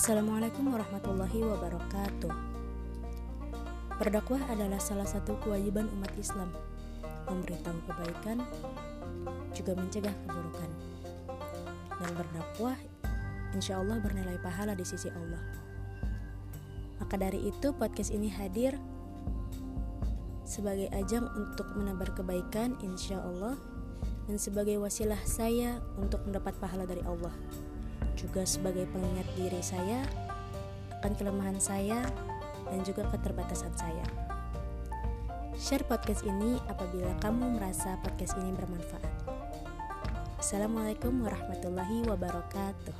Assalamualaikum warahmatullahi wabarakatuh. Berdakwah adalah salah satu kewajiban umat Islam, memberitahu kebaikan, juga mencegah keburukan. Dan berdakwah, insya Allah bernilai pahala di sisi Allah. Maka dari itu, podcast ini hadir sebagai ajang untuk menebar kebaikan, insya Allah, dan sebagai wasilah saya untuk mendapat pahala dari Allah. Juga sebagai pengingat diri saya akan kelemahan saya dan juga keterbatasan saya. Share podcast ini apabila kamu merasa podcast ini bermanfaat. Assalamualaikum warahmatullahi wabarakatuh.